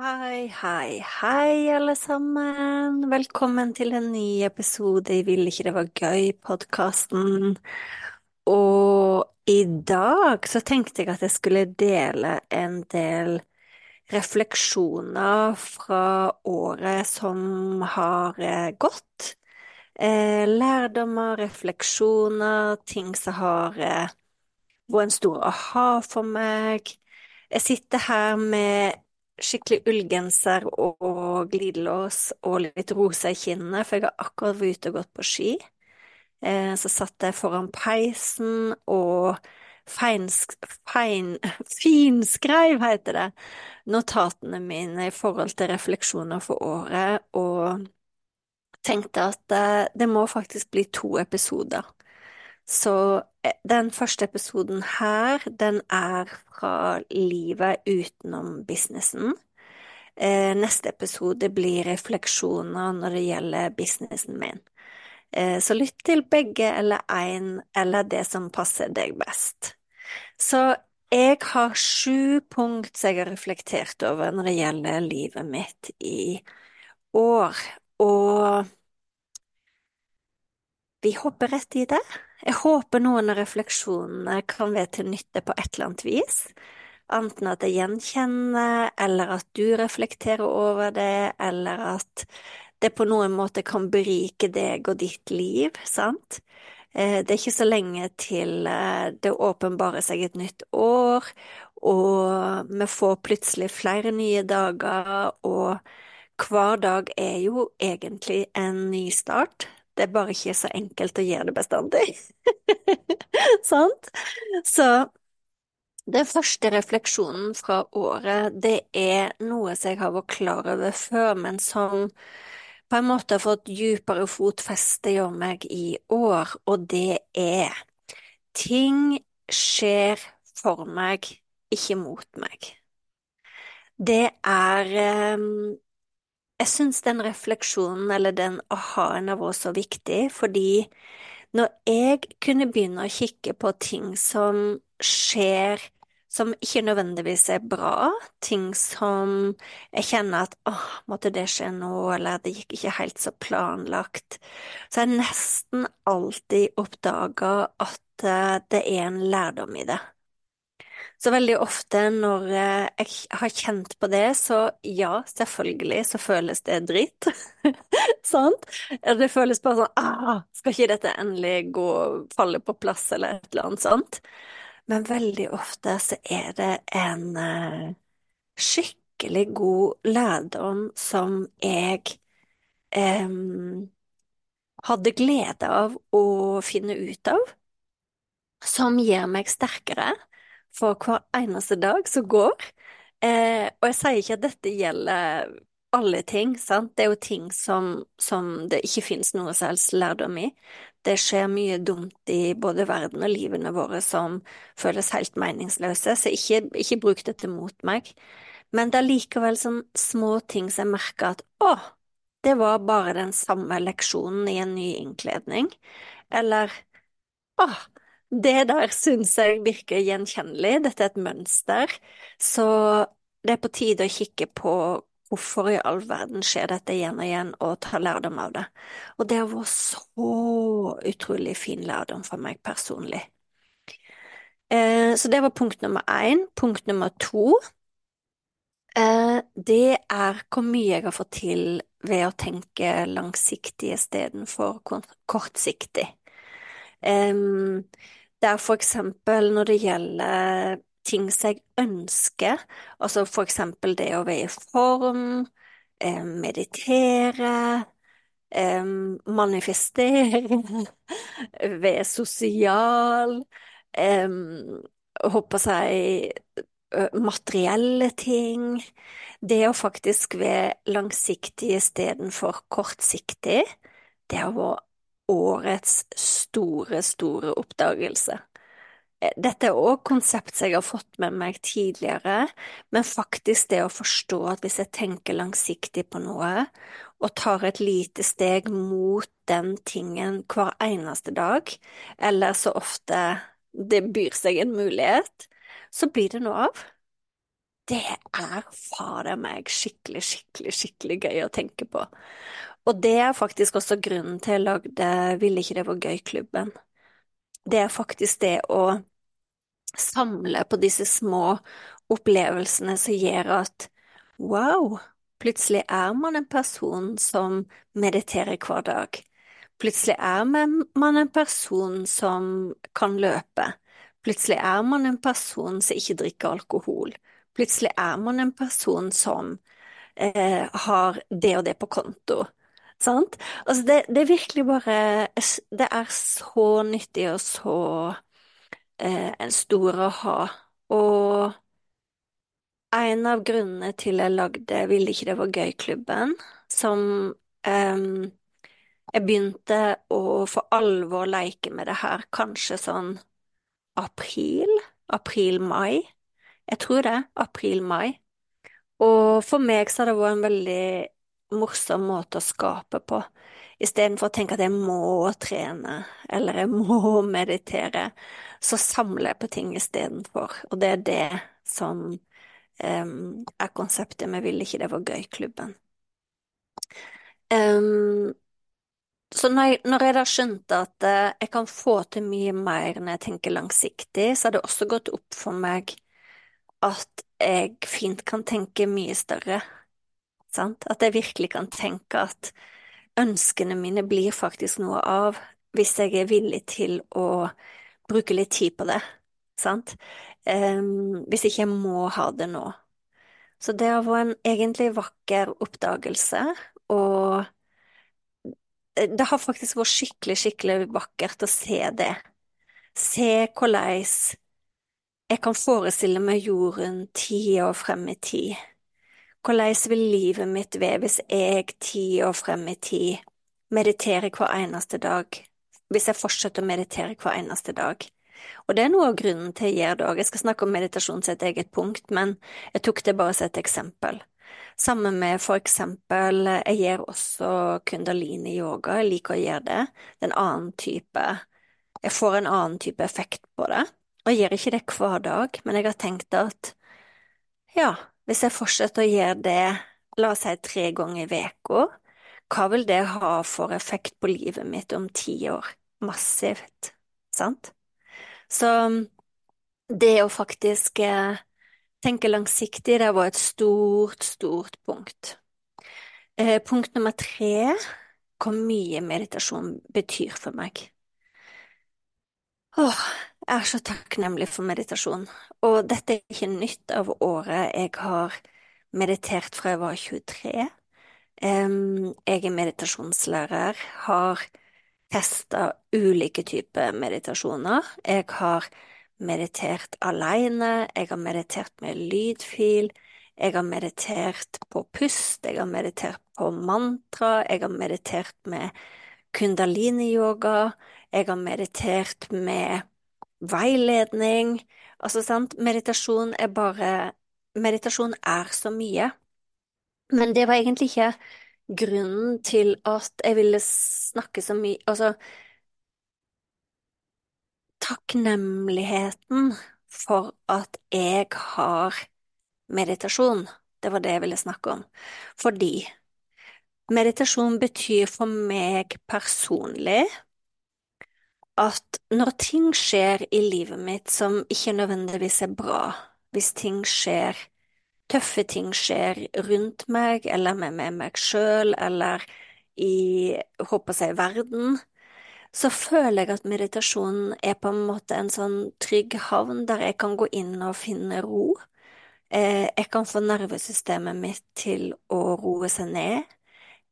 Hei, hei, hei, alle sammen. Velkommen til en ny episode i Ville ikke det var gøy-podkasten. Og i dag så tenkte jeg at jeg skulle dele en del refleksjoner fra året som har eh, gått. Eh, lærdommer, refleksjoner, ting som har eh, vært en stor aha for meg. Jeg sitter her med skikkelig ullgenser og glidelås og litt rosa i kinnene, for jeg har akkurat vært ute og gått på ski. Eh, så satt jeg foran peisen og feinsk, fein, finskreiv, heter det, notatene mine i forhold til refleksjoner for året, og tenkte at eh, det må faktisk bli to episoder. Så den første episoden her, den er fra livet utenom businessen. Eh, neste episode blir refleksjoner når det gjelder businessen min. Eh, så lytt til begge eller én, eller det som passer deg best. Så jeg har sju punkt som jeg har reflektert over når det gjelder livet mitt i år, og vi hopper rett i det. Jeg håper noen av refleksjonene kan være til nytte på et eller annet vis. Enten at jeg gjenkjenner, eller at du reflekterer over det, eller at det på noen måte kan berike deg og ditt liv, sant? Eh, det er ikke så lenge til eh, det åpenbarer seg et nytt år, og vi får plutselig flere nye dager, og hver dag er jo egentlig en ny start. Det er bare ikke så enkelt å gjøre det bestandig. Sant? Så den første refleksjonen fra året, det er noe som jeg har vært klar over før, men som på en måte har fått dypere fotfeste i meg i år, og det er ting skjer for meg, ikke mot meg. Det er um, jeg syns den refleksjonen, eller den aha-en, vært så viktig, fordi når jeg kunne begynne å kikke på ting som skjer som ikke nødvendigvis er bra, ting som jeg kjenner at åh, måtte det skje nå, eller det gikk ikke helt så planlagt, så jeg nesten alltid oppdaga at eh, det er en lærdom i det. Så veldig ofte når eh, jeg har kjent på det, så ja, selvfølgelig så føles det dritt. Sant? Det føles bare sånn ah, skal ikke dette endelig gå falle på plass, eller et eller annet sånt? Men veldig ofte så er det en uh, skikkelig god lærdom som jeg um, hadde glede av å finne ut av, som gjør meg sterkere for hver eneste dag som går. Eh, og jeg sier ikke at dette gjelder alle ting, sant, det er jo ting som, som det ikke finnes noe som helst lærdom i. Det skjer mye dumt i både verden og livene våre som føles helt meningsløse, så ikke, ikke bruk dette mot meg. Men det er likevel sånn små ting som jeg merker at å, det var bare den samme leksjonen i en ny innkledning, eller å, det der syns jeg virker gjenkjennelig, dette er et mønster, så det er på tide å kikke på hvorfor i all verden skjer dette igjen og igjen, og ta lærdom av det. Og det var så utrolig fin lærdom for meg personlig. Eh, så det var punkt nummer én. Punkt nummer to, eh, det er hvor mye jeg har fått til ved å tenke langsiktig istedenfor kortsiktig. Det er for eksempel når det gjelder ting som jeg ønsker, altså for eksempel det å være i form, eh, meditere, eh, manifestere, være sosial, eh, håper jeg materielle ting. Det å faktisk være langsiktig istedenfor kortsiktig, det har vært årets store, store oppdagelse. Eh, dette er òg konsept jeg har fått med meg tidligere, men faktisk det å forstå at hvis jeg tenker langsiktig på noe, og tar et lite steg mot den tingen hver eneste dag, eller så ofte det byr seg en mulighet, så blir det noe av. Det er fader meg skikkelig, skikkelig, skikkelig gøy å tenke på. Og det er faktisk også grunnen til jeg lagde Ville ikke det var gøy-klubben. Det er faktisk det å samle på disse små opplevelsene som gjør at wow, plutselig er man en person som mediterer hver dag. Plutselig er man en person som kan løpe. Plutselig er man en person som ikke drikker alkohol. Plutselig er man en person som eh, har det og det på konto. Sant? Altså det, det, er virkelig bare Det er så nyttig og så eh, en stor å-ha. Og en av grunnene til jeg lagde Ville ikke det var gøy-klubben, som eh, jeg begynte å for alvor leke med det her kanskje sånn april? April-mai? Jeg tror det. April-mai. Og for meg så har det vært en veldig morsom måte å skape på. Istedenfor å tenke at jeg må trene, eller jeg må meditere, så samler jeg på ting istedenfor. Og det er det som um, er konseptet med Ville ikke det var gøy-klubben. Um, så når jeg, når jeg, da skjønte at uh, jeg kan få til mye mer når jeg tenker langsiktig, så har det også gått opp for meg at jeg fint kan tenke mye større. Sant? At jeg virkelig kan tenke at ønskene mine blir faktisk noe av hvis jeg er villig til å bruke litt tid på det. Sant? Um, hvis ikke jeg må ha det nå. Så det har vært en egentlig vakker oppdagelse, og det har faktisk vært skikkelig, skikkelig vakkert å se det. Se hvordan jeg kan forestille meg jorden ti år frem i tid hvordan vil livet mitt være hvis jeg ti år frem i tid mediterer hver eneste dag, hvis jeg fortsetter å meditere hver eneste dag? Og det er noe av grunnen til jeg gjør det òg. Jeg skal snakke om meditasjon som et eget punkt, men jeg tok det bare som et eksempel. Sammen med for eksempel, jeg gjør også kundalini-yoga, jeg liker å gjøre det. Det er en annen type Jeg får en annen type effekt på det. Og jeg gjør ikke det hver dag, men jeg har tenkt at ja, hvis jeg fortsetter å gjøre det, la oss si tre ganger i uka, hva vil det ha for effekt på livet mitt om ti år? Massivt, sant? Så det å faktisk eh, tenke langsiktig, det var et stort, stort punkt. Eh, punkt nummer tre, hvor mye meditasjon betyr for meg. Åh, er så takknemlig for meditasjon, og dette er ikke nytt av året. Jeg har meditert fra jeg var 23. Jeg er meditasjonslærer, har testa ulike typer meditasjoner. Jeg har meditert alene, jeg har meditert med lydfil, jeg har meditert på pust, jeg har meditert på mantra, jeg har meditert med kundalini-yoga, jeg har meditert med veiledning. Altså, sant, meditasjon er bare Meditasjon er så mye. Men det var egentlig ikke grunnen til at jeg ville snakke så mye Altså, takknemligheten for at jeg har meditasjon, Det var det jeg ville snakke om. Fordi meditasjon betyr for meg personlig at når ting skjer i livet mitt som ikke nødvendigvis er bra, hvis ting skjer, tøffe ting skjer rundt meg, eller med, meg sjøl, eller i, håper jeg, verden, så føler jeg at meditasjonen er på en måte en sånn trygg havn der jeg kan gå inn og finne ro. Eh, jeg kan få nervesystemet mitt til å roe seg ned.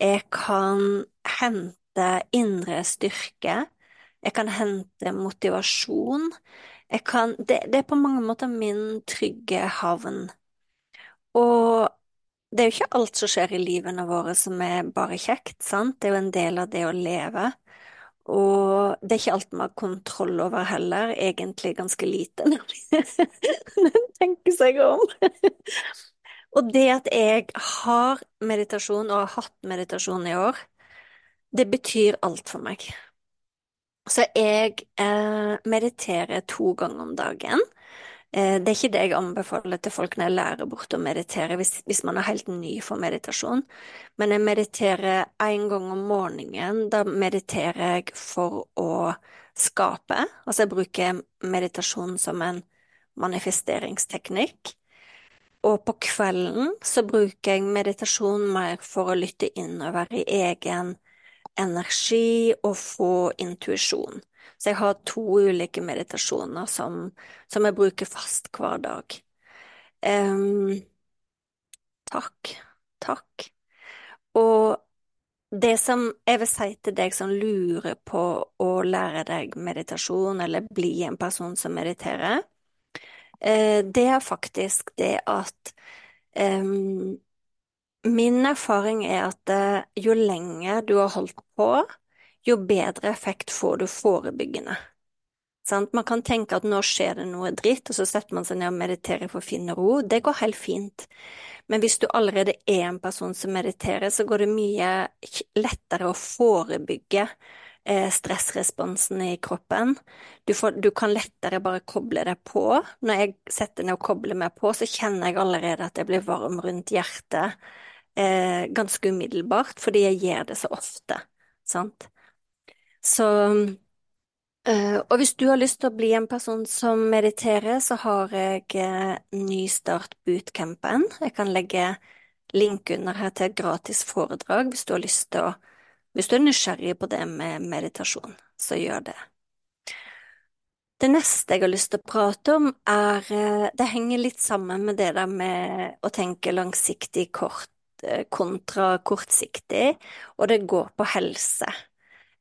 Jeg kan hente indre styrke. Jeg kan hente motivasjon. Kan, det, det, er på mange måter min trygge havn. Og det er jo ikke alt som skjer i livene våre som er bare kjekt, sant? Det er jo en del av det å leve. Og det er ikke alt man har kontroll over heller, egentlig ganske lite når man tenker seg om. Og det at jeg har meditasjon, og har hatt meditasjon i år, det betyr alt for meg. Så jeg eh, mediterer to ganger om dagen. Eh, det er ikke det jeg anbefaler til folk når jeg lærer bort å meditere, hvis, hvis man er helt ny for meditasjon. Men jeg mediterer én gang om morgenen. Da mediterer jeg for å skape. Altså jeg bruker meditasjon som en manifesteringsteknikk. Og på kvelden så bruker jeg meditasjon mer for å lytte innover i egen energi og få intuisjon. Så jeg har to ulike meditasjoner som, som jeg bruker fast hver dag. Um, takk. Takk. Og det som jeg vil si til deg som lurer på å lære deg meditasjon, eller bli en person som mediterer, eh, det er faktisk det at um, Min erfaring er at eh, jo lenger du har holdt på, jo bedre effekt får du forebyggende. Sant? Man kan tenke at nå skjer det noe dritt, og så setter man seg ned og mediterer for å finne ro. Det går helt fint. Men hvis du allerede er en person som mediterer, så går det mye lettere å forebygge eh, stressresponsen i kroppen. Du, får, du, kan lettere bare koble deg på. Når jeg setter ned og kobler meg på, så kjenner jeg allerede at jeg blir varm rundt hjertet eh, ganske umiddelbart, fordi jeg gjør det så ofte. Sant? Så Uh, og hvis du har lyst til å bli en person som mediterer, så har jeg uh, Nystart bootcampen. Jeg kan legge link under her til gratis foredrag hvis du har lyst til å Hvis du er nysgjerrig på det med meditasjon, så gjør det. Det neste jeg har lyst til å prate om, er uh, Det henger litt sammen med det der med å tenke langsiktig kort kontra kortsiktig, og det går på helse.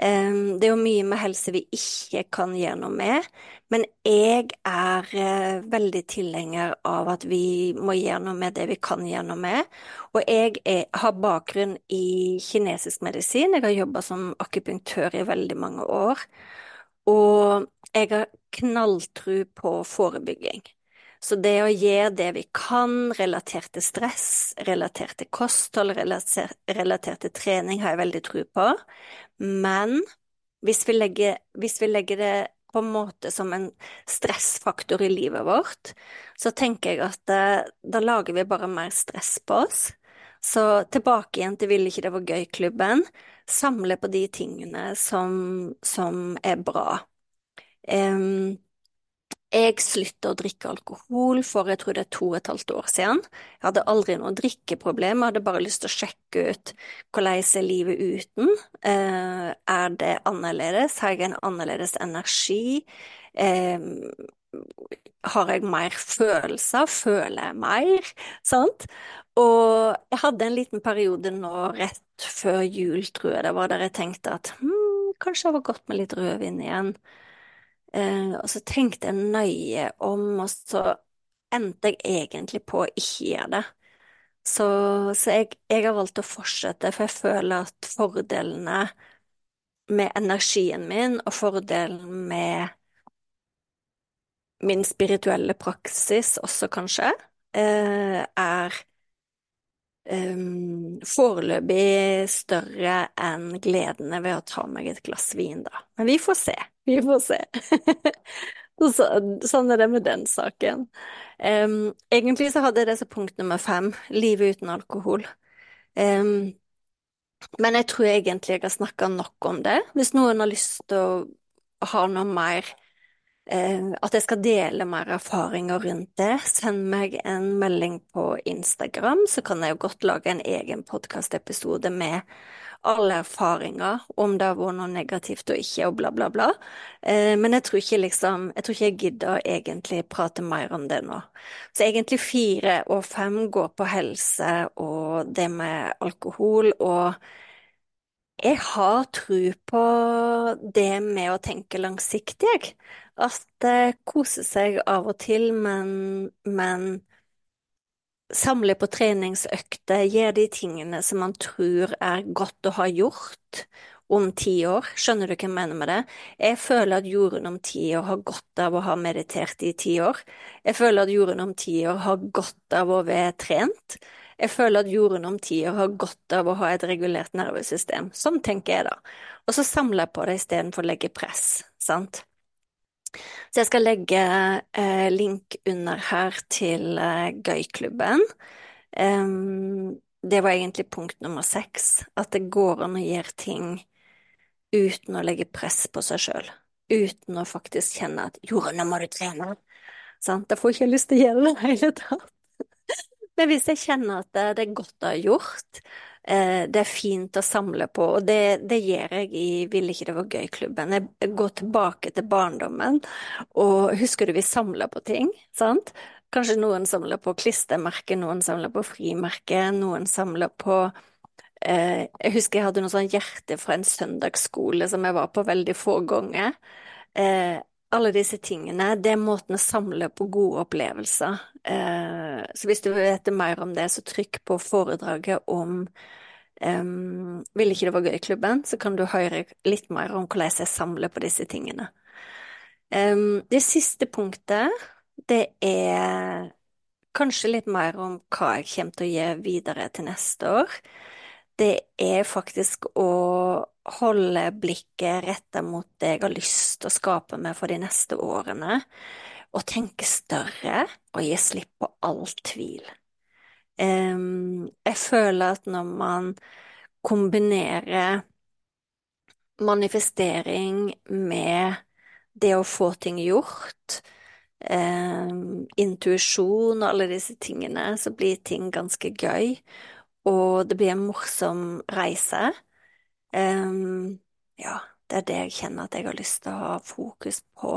Det er jo mye med helse vi ikke kan gjøre noe med, men jeg er eh, veldig tilhenger av at vi må gjøre noe med det vi kan gjøre noe med. Og jeg er, har bakgrunn i kinesisk medisin, jeg har jobba som akupunktør i veldig mange år. Og jeg har knalltro på forebygging. Så det å gjøre det vi kan relatert til stress, relatert til kosthold, relatert til trening, har jeg veldig tro på. Men hvis vi, legger, hvis vi legger det på en måte som en stressfaktor i livet vårt, så tenker jeg at da, eh, da lager vi bare mer stress på oss. Så tilbake igjen til Ville ikke det var gøy-klubben. Samle på de tingene som, som er bra. Um, jeg slutta å drikke alkohol for jeg tror det er to og et halvt år siden. Jeg hadde aldri noe drikkeproblem, jeg hadde bare lyst til å sjekke ut hvordan er livet uten. Eh, er det annerledes? Har jeg en annerledes energi? Har jeg mer følelser? Føler jeg mer? Sant? Og jeg hadde en liten periode nå rett før jul, tror jeg det var, der jeg tenkte at hm, kanskje det var godt med litt rødvin igjen. Eh, og så tenkte jeg nøye om, og så endte jeg egentlig på å ikke gjøre det. Så, så jeg, jeg, har valgt å fortsette, for jeg føler at fordelene med energien min, og fordelen med min spirituelle praksis også, kanskje, eh, er um, foreløpig større enn gledene ved å ta meg et glass vin, da. Men vi får se. Vi får se. Så, sånn er det med den saken. Um, egentlig så hadde jeg det som punkt nummer fem, livet uten alkohol. Um, men jeg tror egentlig jeg har snakka nok om det. Hvis noen har lyst til å ha noe mer At jeg skal dele mer erfaringer rundt det, send meg en melding på Instagram, så kan jeg jo godt lage en egen podkastepisode med alle erfaringer, om det har vært noe negativt og ikke, og bla, bla, bla. Eh, men jeg tror ikke liksom Jeg tror ikke jeg gidder å egentlig prate mer om det nå. Så egentlig fire og fem går på helse og det med alkohol, og jeg har tro på det med å tenke langsiktig, jeg. At det koser seg av og til, men, men samler på treningsøkter, gjør de tingene som man tror er godt å ha gjort om ti år. Skjønner du hva jeg mener med det? Jeg føler at jorden om ti år har godt av å ha meditert i ti år. Jeg føler at jorden om ti år har godt av å være trent. Jeg føler at jorden om ti år har godt av å ha et regulert nervesystem. Sånn tenker jeg da. Og så samler jeg på det istedenfor å legge press, sant? Så jeg skal legge eh, link under her til eh, Gøyklubben. Um, det var egentlig punkt nummer seks, at det går an å gjøre ting uten å legge press på seg sjøl. Uten å faktisk kjenne at 'jo, nå må du trene'. Sant? Da får jeg ikke lyst til å gjøre det i det hele tatt. Men hvis jeg kjenner at det, det er godt å ha gjort, Eh, det er fint å samle på, og det, det gjør jeg i Vil ikke det var gøy-klubben. Jeg går tilbake til barndommen, og husker du vi samla på ting, sant? Kanskje noen samler på klistremerker, noen samler på frimerke, noen samler på eh, Jeg husker jeg hadde noe sånn hjerte fra en søndagsskole som jeg var på veldig få ganger. Eh, alle disse tingene, det er måten å samle på gode opplevelser. Eh, så hvis du vil vite mer om det, så trykk på foredraget om um, Vil ikke det være gøy-klubben, så kan du høre litt mer om hvordan jeg samler på disse tingene. Um, det siste punktet, det er kanskje litt mer om hva jeg kommer til å gjøre videre til neste år. Det er faktisk å holde blikket retta mot det jeg har lyst til å skape meg for de neste årene, og tenke større og gi slipp på all tvil. Jeg føler at når man kombinerer manifestering med det å få ting gjort, intuisjon og alle disse tingene, så blir ting ganske gøy, og det blir en morsom reise. Um, ja, det er det jeg kjenner at jeg har lyst til å ha fokus på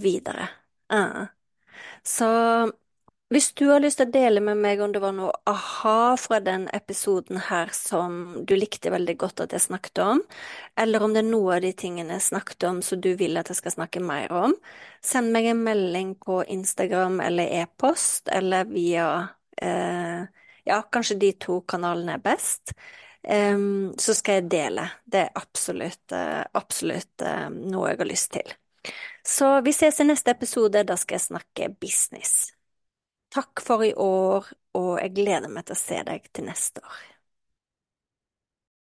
videre. Uh. Så hvis du har lyst til å dele med meg om det var noe aha fra den episoden her som du likte veldig godt at jeg snakket om, eller om det er noe av de tingene jeg snakket om som du vil at jeg skal snakke mer om, send meg en melding på Instagram eller e-post, eller via eh, Ja, kanskje de to kanalene er best um, så skal jeg dele. Det er absolutt, uh, absolutt uh, noe jeg har lyst til. Så vi ses i neste episode. Da skal jeg snakke business. Takk for i år, og jeg gleder meg til å se deg til neste år.